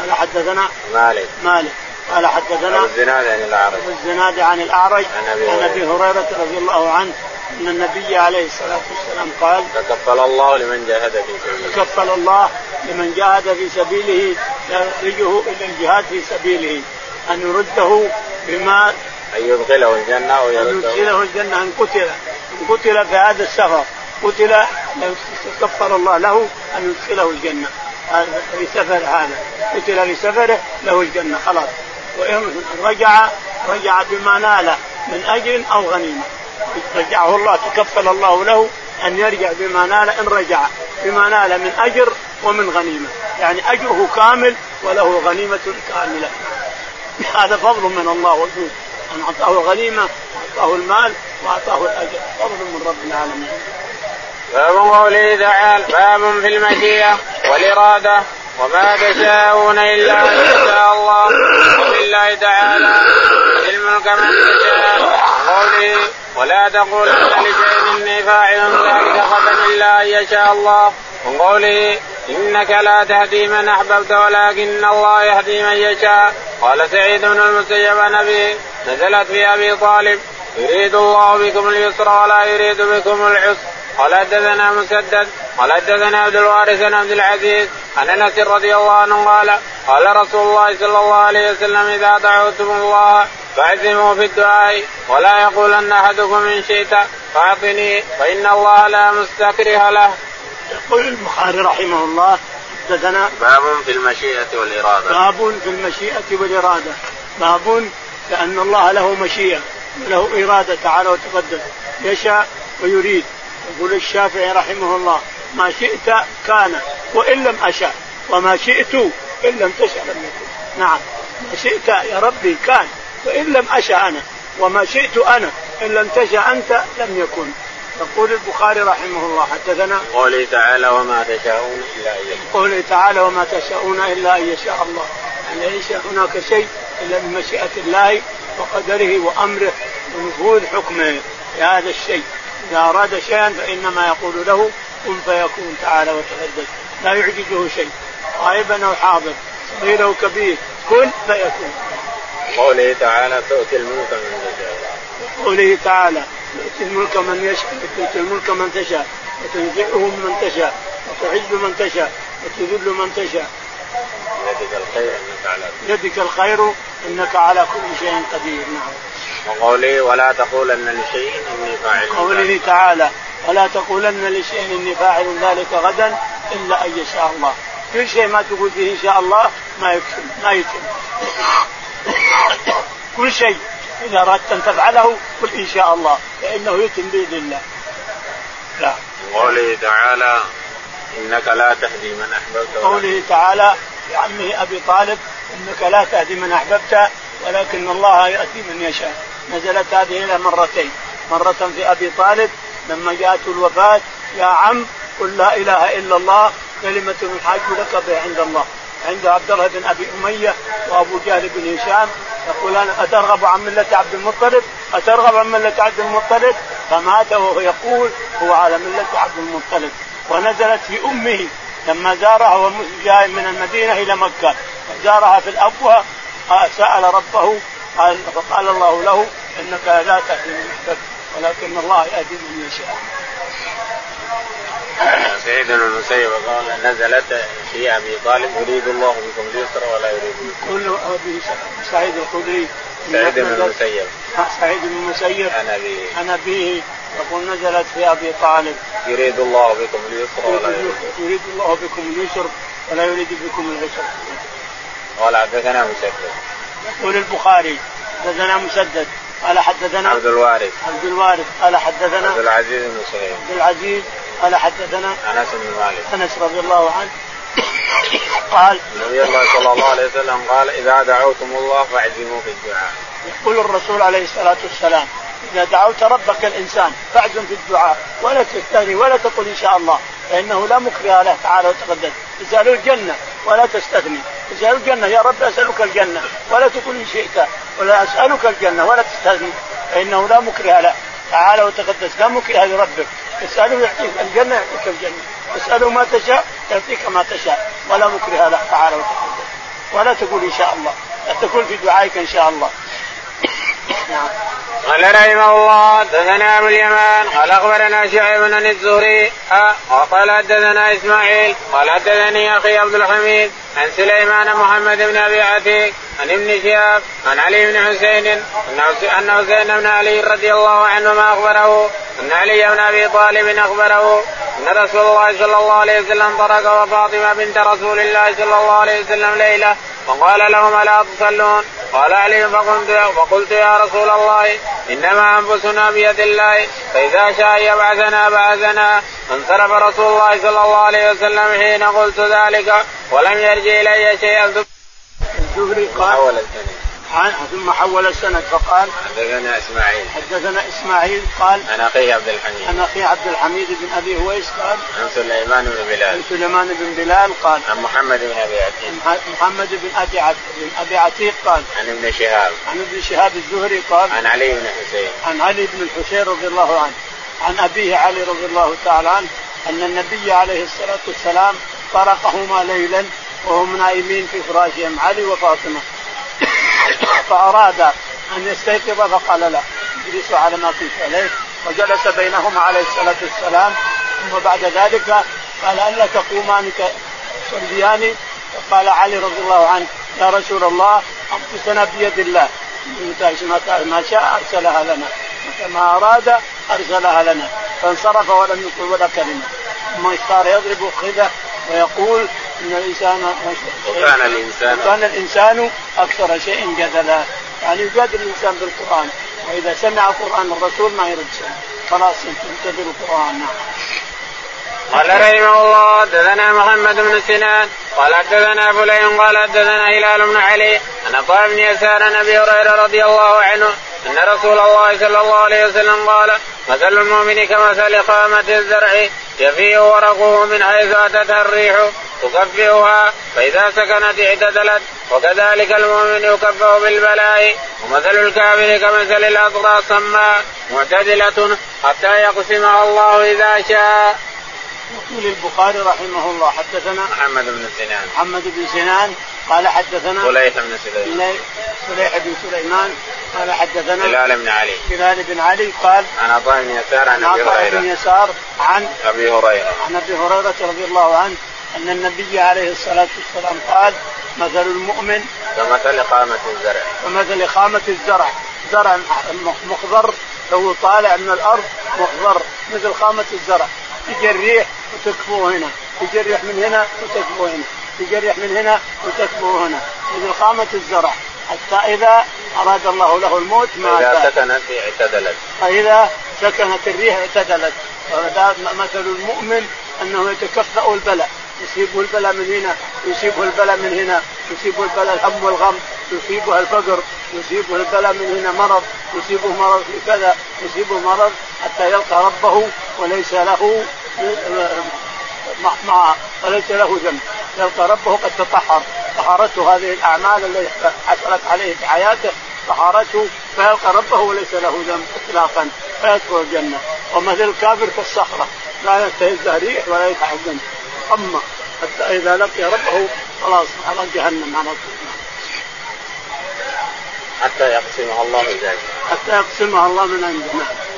قال حدثنا مالك. مالك. قال حدثنا الزناد عن الأعرج. الزناد عن الأعرج. عن أبي هريرة. رضي الله عنه أن النبي عليه الصلاة والسلام قال تكفل الله لمن جاهد في سبيله. تكفل الله لمن جاهد في سبيله يخرجه إلى الجهاد في سبيله. أن يرده بما أن يدخله الجنة أو أن يدخله الجنة. أن قتل. أن قتل في هذا السفر. قتل. كفر الله له أن يدخله الجنة. في سفر هذا. قتل في سفره له الجنة خلاص. وإن رجع رجع بما نال من أجر أو غنيمة. رجعه الله تكفل الله له أن يرجع بما نال إن رجع بما نال من أجر ومن غنيمة. يعني أجره كامل وله غنيمة كاملة. هذا فضل من الله وجود. أن أعطاه الغنيمه واعطاه المال وأعطاه الأجر. فضل من رب العالمين. باب قوله تعالى باب في المشيئه والإرادة وما تشاءون إلا أن يشاء الله. ولله تعالى الملك من تشاء. قوله ولا تقولن لشيء اني فاعل ذلك غدا إلا أن يشاء الله. وقوله إنك لا تهدي من أحببت ولكن الله يهدي من يشاء. قال سعيد بن المسيب نبي نزلت في أبي طالب يريد الله بكم اليسر ولا يريد بكم العسر. قال حدثنا مسدد قال حدثنا عبد الوارث بن عبد العزيز عن أنس رضي الله عنه قال قال رسول الله صلى الله عليه وسلم إذا دعوتم الله فاعزموا في الدعاء ولا يقولن أحدكم إن شئت فأعطني فإن الله لا مستكره له. يقول البخاري رحمه الله حدثنا باب في المشيئة والإرادة. باب في المشيئة والإرادة. باب لأن الله له مشيئة وله إرادة تعالى وتقدم يشاء ويريد. يقول الشافعي رحمه الله ما شئت كان وإن لم أشاء وما شئت إن لم تشاء لم يكن. نعم ما شئت يا ربي كان وإن لم أشاء أنا وما شئت أنا إن لم تشاء أنت لم يكن. يقول البخاري رحمه الله حدثنا قوله تعالى وما تشاءون إلا أن يشاء. قوله تعالى وما تشاءون إلا أن يشاء الله. يعني ليس هناك شيء إلا بمشيئة الله وقدره وأمره ونفوذ حكمه في هذا الشيء. إذا أراد شيئا فإنما يقول له كن فيكون تعالى وتقدس. لا يعجزه شيء. غائبا أو حاضر. صغير أو كبير. كن فيكون. قوله تعالى تؤتي الملك من تشاء. قوله تعالى تؤتي الملك من يشاء. تؤتي الملك من تشاء. وتنزعه من تشاء. وتعز من تشاء. وتذل من تشاء. يدك الخير أنك على يدك الخير أنك على كل شيء قدير. نعم. وقوله ولا تقولن لشيء إني فاعل قوله تعالى ولا تقولن لشيء إني فاعل ذلك غدا إلا أن يشاء الله. كل شيء ما تقول فيه إن شاء الله ما يكتم ما يتم. كل شيء إذا أردت أن تفعله قل إن شاء الله فإنه يتم بإذن الله. لا. قوله تعالى إنك لا تهدي من أحببت قوله تعالى لعمه أبي طالب إنك لا تهدي من أحببت ولكن الله يأتي من يشاء. نزلت هذه إلى مرتين. مرة في أبي طالب لما جاءته الوفاة يا عم قل لا إله إلا الله كلمة الحاج لك بها عند الله. عند عبد الله بن أبي أمية وأبو جهل بن هشام يقولان أترغب عن ملة عبد المطلب؟ أترغب عن ملة عبد المطلب؟ فمات وهو يقول هو على ملة عبد المطلب. ونزلت في أمه لما زارها وهو جاء من المدينة إلى مكة. زارها في الابوه سأل ربه قال فقال الله له إنك لا تهدي من ولكن الله يهدي من يشاء. (clears throat) سعيد بن المسيب قال نزلت في أبي طالب يريد الله بكم اليسر ولا يريد بكم كل أبي سعيد الخدري سعيد بن المسيب. سعيد بن المسيب. عن ابيه عن ابيه يقول نزلت في أبي طالب. يريد الله بكم اليسر ولا يريد يريد الله بكم اليسر ولا يريد بكم العسر قال حدثنا مسدد. يقول البخاري حدثنا مسدد قال حدثنا عبد الوارث. عبد الوارث قال حدثنا عبد العزيز بن سهيل. عبد العزيز قال حدثنا أنس بن مالك. أنس رضي الله عنه قال النبي الله صلى الله عليه وسلم قال إذا دعوتم الله فاعزموا في الدعاء. يقول الرسول عليه الصلاة والسلام إذا دعوت ربك الإنسان فاعزم في الدعاء ولا تستغني ولا تقل إن شاء الله فإنه لا مكره له تعالى وتقدس اساله الجنة ولا تستغني اساله الجنة يا رب أسألك الجنة ولا تقل إن شئت ولا أسألك الجنة ولا تستغني فإنه لا مكره له تعالى وتقدس. لا مكره لربك. اسأله يعطيك الجنة يعطيك الجنة. اسأله ما تشاء يعطيك ما تشاء. ولا مكره له تعالى وتقدس. ولا تقول إن شاء الله. تقول في دعائك إن شاء الله. قال رحمه الله حدثنا أبو اليمان قال أخبرنا شعيب بن الزهري وقال حدثنا إسماعيل قال حدثني أخي عبد الحميد عن سليمان محمد بن أبي عتيق عن ابن شهاب عن علي بن حسين أن حسين بن علي رضي الله عنهما أخبره أن علي بن أبي طالب أخبره أن رسول الله صلى الله عليه وسلم طرق وفاطمه بنت رسول الله صلى الله عليه وسلم ليلة فقال لهم ألا تصلون؟ قال علي فقلت فقلت يا رسول الله إنما أنفسنا بيد الله فإذا شاء يبعثنا بعثنا. انصرف رسول الله صلى الله عليه وسلم حين قلت ذلك ولم يرجع إلي شيئا الزهري قال ثم حول السند فقال حدثنا إسماعيل. حدثنا إسماعيل قال عن أخيه عبد الحميد. عن أخي عبد الحميد بن أبي هويس قال عن سليمان بن بلال. عن سليمان بن بلال قال عن محمد بن أبي عتيق. محمد بن أبي عتيق بن أبي عتيق قال عن ابن شهاب. عن ابن شهاب الزهري قال عن علي بن حسين. عن علي بن الحسين رضي الله عنه. عن أبيه علي رضي الله تعالى عنه أن النبي عليه الصلاة والسلام طرقهما ليلا وهم نائمين في فراشهم علي وفاطمة. (coughs) فأراد أن يستيقظ فقال لا اجلسوا على ما كنت عليه. وجلس بينهما عليه الصلاة والسلام. ثم بعد ذلك قال ألا تقومان تصليان فقال علي رضي الله عنه يا رسول الله أنفسنا بيد الله. ما شاء أرسلها لنا. متى ما أراد أرسلها لنا. فانصرف ولم يقل ولا كلمة. ثم صار يضرب خذه ويقول إن الانسان وكان الانسان وكان الإنسان أكثر شيء جدلا. يعني يجادل الإنسان بالقرآن. وإذا سمع قرآن الرسول ما يرد شيء. خلاص ينتظر القران نعم قال رحمه الله حدثنا محمد بن سنان قال حدثنا فلان قال حدثنا هلال بن علي عن عطاء بن يسار عن أبي هريرة رضي الله عنه أن رسول الله صلى الله عليه وسلم قال مثل المؤمن كمثل قامة الزرع يفيء ورقه من حيث اتتها الريح تكفئها فإذا سكنت اعتدلت وكذلك المؤمن يكفأ بالبلاء ومثل الكافر كمثل الاطراء الصماء معتدلة حتى يقسمها الله إذا شاء. يقول البخاري رحمه الله حدثنا محمد بن سنان. محمد بن سنان قال حدثنا فليح بن سليمان. فليح بن سليمان قال حدثنا هلال بن علي. هلال بن علي قال عن عطاء بن يسار عن أبي هريرة. بن يسار عن أبي هريرة. عن أبي هريرة رضي الله عنه أن النبي عليه الصلاة والسلام قال مثل المؤمن كمثل قامة الزرع. كمثل خامة الزرع. زرع مخضر لو طالع من الأرض مخضر مثل خامة الزرع. تجي الريح وتكفوه هنا. تجي الريح من هنا وتكفوه هنا. تجي الريح من هنا وتكفوه هنا. مثل خامة الزرع حتى إذا أراد الله له الموت ما إذا سكنت اعتدلت. فإذا سكنت الريح اعتدلت. مثل المؤمن أنه يتكفأ البلاء. يصيبه البلاء من هنا يصيبه البلاء من هنا يصيبه البلاء الهم والغم يصيبه الفقر يصيبه البلاء من هنا مرض يصيبه مرض في كذا يصيبه مرض حتى يلقى ربه وليس له مع وليس له ذنب. يلقى ربه قد تطهر. طهرته هذه الأعمال التي حصلت عليه في حياته طهرته فيلقى ربه وليس له ذنب اطلاقا فيدخل الجنة. ومثل الكافر كالصخره لا يستهزها ريح ولا يدفع اما حتى إذا لقي ربه خلاص على جهنم على طول. حتى يقسمها الله ذلك حتى يقسمها الله من عنده. نعم.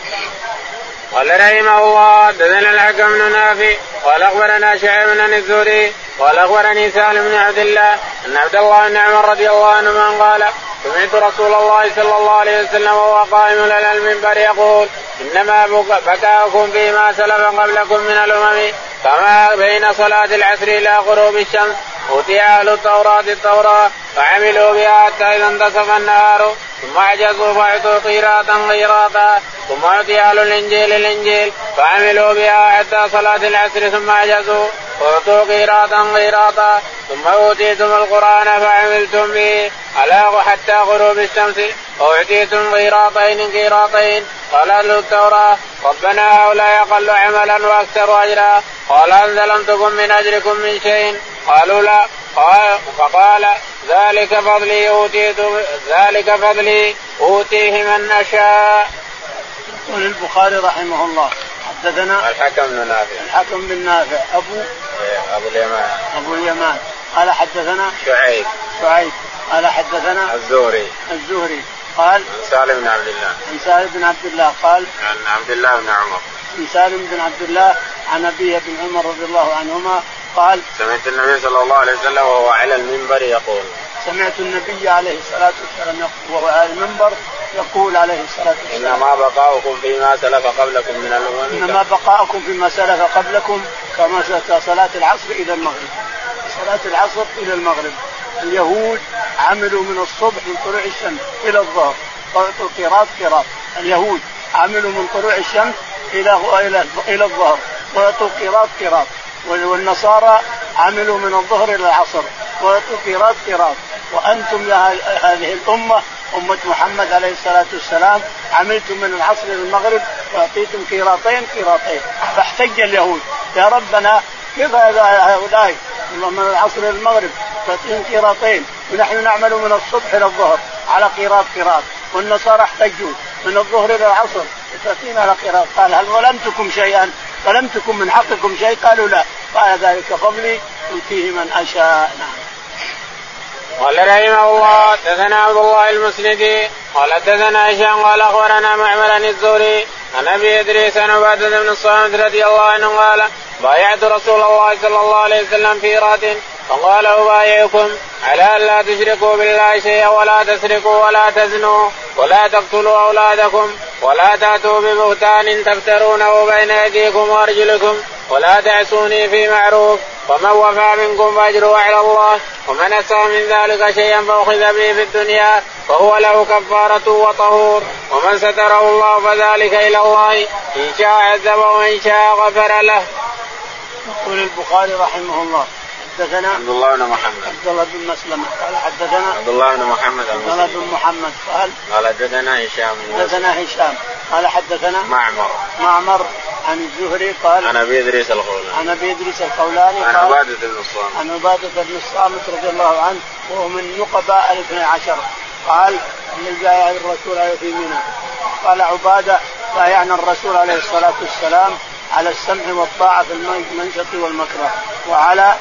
قال رحمه الله حدثنا الحكم بن نافع قال أخبرنا شعيب بن الزهري قال أخبرني سالم بن عبد الله أن عبد الله بن عمر رضي الله عنهما قال سمعت رسول الله صلى الله عليه وسلم وهو قائم على المنبر يقول إنما بكاؤكم فيما سلف قبلكم من الأمم كما بين صلاة العصر إلى غروب الشمس؟ اوتي أهل التوراة التوراة فعملوا بها حتى إذا انتصف النهار. ثم عجزوا فأعطوا قيراطا قيراطا. ثم اعطي أهل الإنجيل الإنجيل فعملوا بها حتى صلاة العصر. ثم عجزوا اعطوا قيراطا قيراطا. ثم أوتيتم القرآن فعملتم به. الا حتى غروب الشمس. واعطيتم قيراطين قيراطين. قال أهل التوراة ربنا هؤلاء أقل عملا وأكثر اجرا. قال لم تكن من اجركم من شيء. قالوا لا. قال فقال ذلك فضلي أوتيت ذلك فضلي أوتيه من أشاء. يقول البخاري رحمه الله حدثنا الحكم بن نافع. الحكم بن نافع. ابو إيه، أبو اليمان. أبو اليمان. قال حدثنا شعيب. شعيب. قال حدثنا الزهري. الزهري. قال عن سالم بن عبد الله. عن سالم بن عبد الله. قال عن عبد الله بن عمر. عن سالم بن عبد الله عن أبيه بن عمر رضي الله عنهما قال سمعت النبي صلى الله عليه وسلم وهو على المنبر يقول. سمعت النبي عليه الصلاة والسلام وهو على المنبر يقول عليه الصلاة والسلام. إنما بقاؤكم فيما سلف قبلكم من الأمم. إنما بقاؤكم فيما سلف قبلكم كما صلاة العصر إلى المغرب. صلاة العصر إلى المغرب. اليهود عملوا من الصبح من طلوع الشمس إلى الظهر. قراط قراط. اليهود عملوا من طلوع الشمس إلى إلى إلى الظهر. ويعطوا قراط. قراط والنصارى عملوا من الظهر إلى العصر. ويعطوا قراط. قراط وأنتم يا هذه الأمة أمة محمد عليه الصلاة والسلام عملتم من العصر إلى المغرب وأعطيتم قيراطين قيراطين. فاحتج اليهود. يا ربنا كيف هؤلاء؟ من العصر إلى المغرب. تعطيهم قيراطين. ونحن نعمل من الصبح إلى الظهر. على قيراط قيراط. والنصارى احتجوا. من الظهر إلى العصر. على قيراط قال هل ظلمتكم شيئا؟ ظلمتكم من حقكم شيء؟ قالوا لا. قال ذلك فضلي يؤتيه من أشاء. نعم. قال رحمه الله حدثنا عبد الله المسندي قال حدثنا هشام قال أخبرنا معمر عن الزهري عن أبي إدريس عن عبادة بن الصامت رضي الله عنه قال بايعت رسول الله صلى الله عليه وسلم في رات فقال أبايعكم على أن لا تشركوا بالله شيئا ولا تسرقوا ولا تزنوا ولا تقتلوا أولادكم ولا تأتوا ببهتان تفترونه بين أيديكم وأرجلكم ولا تعصوني في معروف ومن وفى منكم فأجره على الله ومن أسى من ذلك شيئا فأخذ به في الدنيا فهو له كفارة وطهور ومن ستره الله فذلك إلى الله إن شاء عذبه وإن شاء غفر له. يقول البخاري رحمه الله حدثنا عبد الله بن محمد. عبد الله بن مسلمة. قال حدثنا عبد الله بن محمد عبد الله بن محمد. قال قال حدثنا هشام حدثنا هشام. قال حدثنا معمر. معمر عن الزهري قال عن أبي إدريس الخولاني. عن أبي إدريس الخولاني عن عبادة بن الصامت. عن عبادة بن الصامت رضي الله عنه وهو من نقباء الاثني عشر. قال أن بايع الرسول في منى قال عبادة بايعنا الرسول عليه الصلاة والسلام على السمع والطاعة في المنشط والمكره وعلى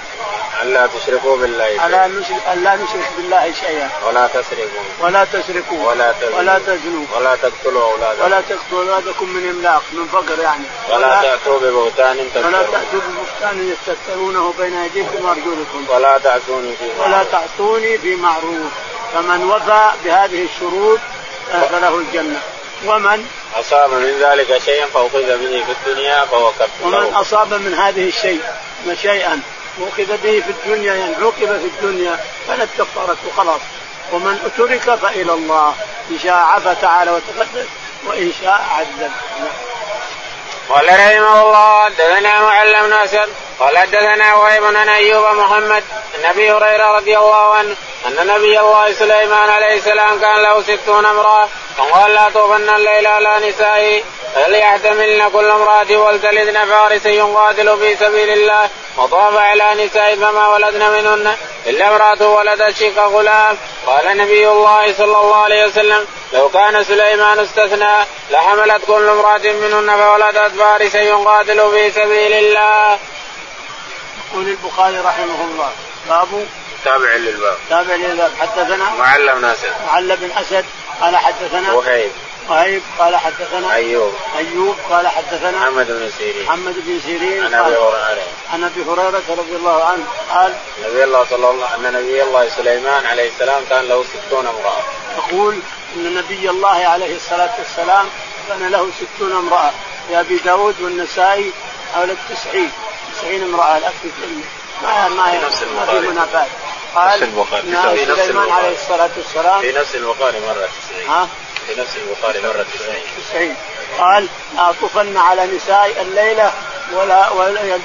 ألا تشركوا بالله شيئا. على نشرك ألا نشرك بالله شيئا. ولا تسرقوا. ولا تسرقوا. ولا تزنوا. ولا تزنوا. ولا تقتلوا أولادكم. ولا تقتلوا أولادكم من إملاق من فقر يعني. ولا تأتوا ببهتان ولا تأتوا ببهتان يستترونه بين أيديكم وأرجلكم. ولا تعصوني في ولا تعصوني في معروف فمن وفى بهذه الشروط فله الجنة. ومن؟ أصاب من ذلك شيئا فأخذ به في الدنيا فهو كفر ومن أصاب من هذه الشيء شيئا أخذ به في الدنيا يعني عوقب في الدنيا فلت كفارة خلاص ومن ترك فإلى الله إن شاء عفى تعالى وتقدس وإن شاء عذب. قال رحمه الله حدثنا معلم بن اسد قال حدثنا وهيب عن أيوب محمد عن أبي هريرة رضي الله عنه أن نبي الله سليمان عليه السلام كان له ستون امرأة فقال لا طوفن الليل على نسائه فليحتملن كل امرأة ولتلدن فارسا يقاتل في سبيل الله وطاف على نساء فما ولدن منهن إلا امرأة ولدت شق غلام قال نبي الله صلى الله عليه وسلم لو كان سليمان استثنى لحملت كل امرأة منهن فولدت فارسا يقاتل في سبيل الله. يقول البخاري رحمه الله. باب؟ تابع للباب. تابع للباب. حدثنا؟ معلى بن اسد معلى بن أسد. قال حدثنا؟ وهيب. وهيب. قال حدثنا؟ أيوب. أيوب. قال حدثنا؟ محمد بن سيرين. محمد بن سيرين. عن أبي هريرة عن أبي هريرة رضي الله عنه قال نبي الله صلى الله أن نبي الله سليمان عليه السلام كان له ستون امرأة. يقول إن نبي الله عليه الصلاة والسلام كان له ستون امرأة. في أبي داود والنسائي حول التسعين. تسعين امرأة الاكل ما ما ما في منافاة. قال نفس البخاري في نفس سليمان عليه الصلاة والسلام. في نفس البخاري مرة 90 ها؟ في نفس البخاري مرة 90 90 قال طفن على نساء الليلة ولا ولا يلد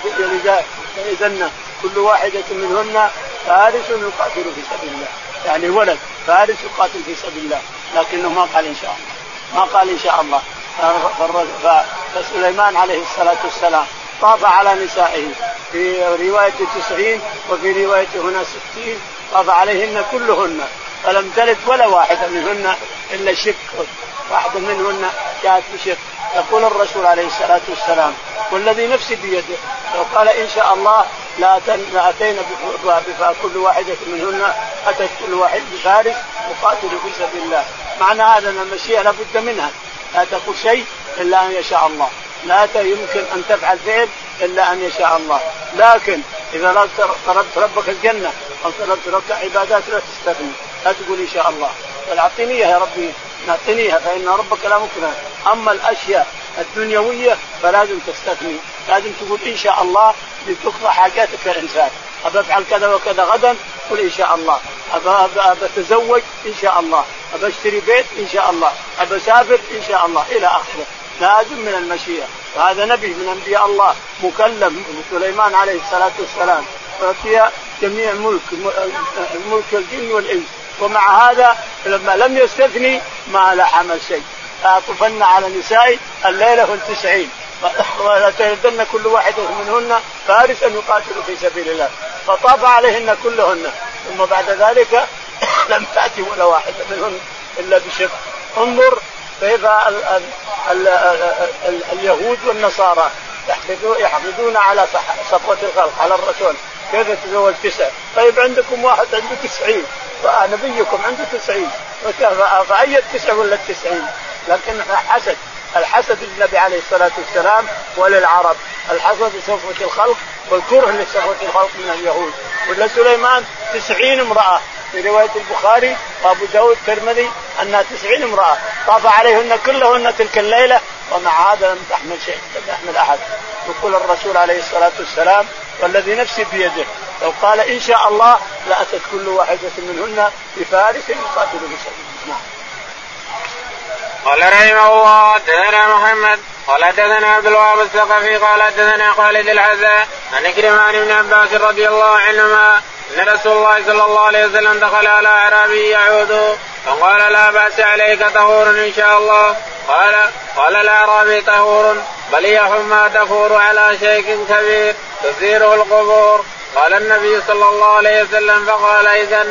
فإذا كل واحدة منهن فارس يقاتل في سبيل الله. يعني ولد فارس يقاتل في سبيل الله. لكنه ما قال إن شاء الله. ما قال إن شاء الله. فسليمان عليه الصلاة والسلام. طاف على نسائه. في رواية تسعين وفي رواية هنا ستين طاف عليهن كلهن فلم تلد ولا واحدة منهن إلا شق واحدة منهن جاءت بشق يقول الرسول عليه الصلاة والسلام والذي نفسي بيده. لو قال إن شاء الله لأتينا بفاء كل واحدة منهن أتت كل واحد بفارس مقاتل في سبيل الله. معنى هذا أن المشيئة لابد منها. لا تقول شيء إلا أن يشاء الله. لا يمكن أن تفعل فعل إلا أن يشاء الله. لكن إذا طلبت ربك الجنة أو طلبت ربك عبادات لا تستغني. لا تقول إن شاء الله. بل أعطني يا ربي. اعطنيها فإن ربك لا مكره. أما الأشياء الدنيوية فلازم تستثني لازم تقول إن شاء الله لتقضى حاجاتك كإنسان أبى أفعل كذا وكذا غدا؟ قل إن شاء الله. أبى أتزوج؟ إن شاء الله. أبى أشتري بيت؟ إن شاء الله. أبى أسافر؟ إن شاء الله. إلى آخره. لازم من المشيئة. وهذا نبي من أنبياء الله مكلم سليمان عليه الصلاة والسلام. أعطي جميع الملك ملك الجن والإنس. ومع هذا لما لم يستثني ما لحم شيء. أطفن على نسائي الليلة هم تسعين ولتردن كل واحدة منهن فارسا يقاتل في سبيل الله. فطاف عليهن كلهن. ثم بعد ذلك لم تأتي ولا واحدة منهن إلا بشق. انظر كيف اليهود والنصارى يحفظون على صفوة الخلق على الرسول كيف تزوج تسع؟ طيب عندكم واحد عنده تسعين ونبيكم عنده تسعين فأي التسع ولا التسعين لكن حسد الحسد للنبي عليه الصلاة والسلام وللعرب الحسد لصفوة الخلق والكره لصفوة الخلق من اليهود. ولا سليمان تسعين امرأة في رواية البخاري وأبو داود الترمذي أنها تسعين امرأة. طاف عليهن كلهن تلك الليلة ومع هذا لم تحمل شيء لم تحمل أحد. يقول الرسول عليه الصلاة والسلام والذي نفسي بيده. لو قال إن شاء الله لأتت كل واحدة منهن بفارس يقاتل في سبيل. نعم. قال رحمه الله حدثنا محمد قال حدثنا عبد الوهاب الثقفي قال حدثنا خالد الحذاء عن كريم عن ابن عباس رضي الله عنهما أن رسول الله صلى الله عليه وسلم دخل على أعرابي يعود فقال لا بأس عليك طهور إن شاء الله. قال قال الأعرابي طهور بل هي حمى تفور على شيك كبير تثيره القبور. قال النبي صلى الله عليه وسلم فقال اذا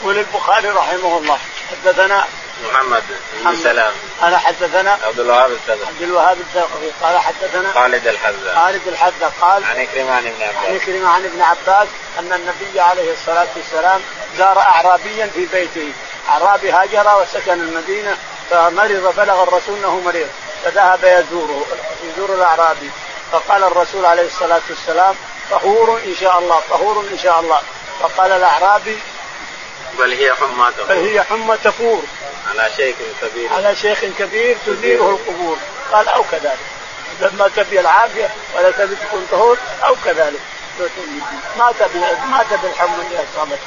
يقول البخاري رحمه الله. حدثنا محمد بن سلام. قال حدثنا عبد الوهاب الثقفي. عبد الوهاب الثقفي. قال حدثنا خالد الحذاء. خالد الحذاء. قال عن كريم عن ابن عباس. عن كريم عن ابن عباس أن النبي عليه الصلاة والسلام زار اعرابيا في بيته. أعرابي هاجر وسكن المدينة فمرض بلغ الرسول أنه مريض فذهب يزوره يزور الأعرابي. فقال الرسول عليه الصلاة والسلام طهور إن شاء الله طهور إن شاء الله. فقال الأعرابي بل هي حمى تفور. بل هي حمى تفور. على شيخ كبير. على شيخ كبير تزيره القبور. قال أو كذلك. لما تبي العافية ولا تبي تكون طهور أو كذلك. مات مات بالحمى اللي اصابته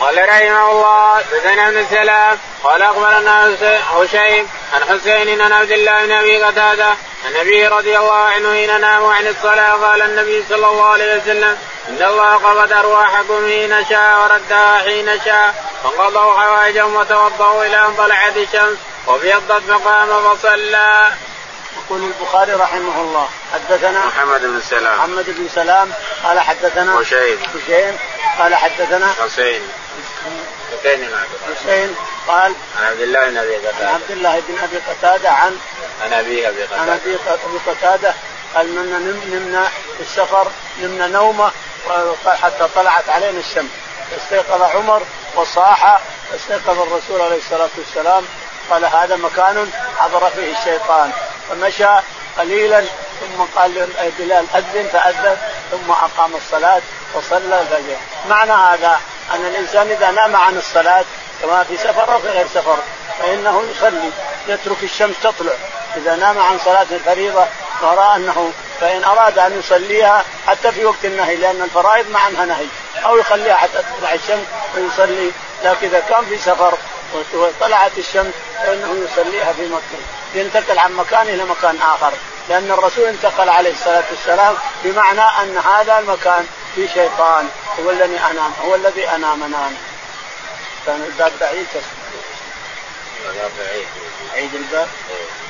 قال رحمه الله حدثنا ابن سلام قال أخبرنا هشيم عن حسين عن عبد الله بن أبي قتادة عن ابي رضي الله عنه حين ناموا عن الصلاة قال النبي صلى الله عليه وسلم إن الله قبض أرواحكم حين شاء وردها حين شاء فانقضوا حوائجهم وتوضوا إلى أن طلعت الشمس وابيضت فقام فصلى. يقول البخاري رحمه الله حدثنا محمد بن سلام محمد بن سلام قال حدثنا هشيم هشيم قال حدثنا حسين. حسين حسين قال عن عبد الله بن أبي قتادة. عن عبد الله بن أبي قتادة عن عن أبي أبي قتادة. عن أبي قتادة قال منا نمنا في السفر نمنا نومة حتى طلعت علينا الشمس. استيقظ عمر وصاح استيقظ الرسول عليه الصلاة والسلام. قال هذا مكان حضر فيه الشيطان. فمشى قليلا ثم قال بلال أذن. فأذن ثم أقام الصلاة وصلى الفجر. معنى هذا؟ أن الإنسان إذا نام عن الصلاة سواء في سفر أو في غير سفر فإنه يصلي يترك الشمس تطلع. إذا نام عن صلاة الفريضة وراى أنه فإن أراد أن يصليها حتى في وقت النهي لأن الفرائض ما عنها نهي. أو يخليها حتى تطلع الشمس ويصلي لكن إذا كان في سفر وطلعت الشمس فإنه يصليها في مكة. ينتقل عن مكان إلى مكان آخر. لأن الرسول انتقل عليه الصلاة والسلام بمعنى أن هذا المكان في شيطان. هو الذي أنام هو الذي انامنا كان الباب بعيد. الباب بعيد. عيد الباب؟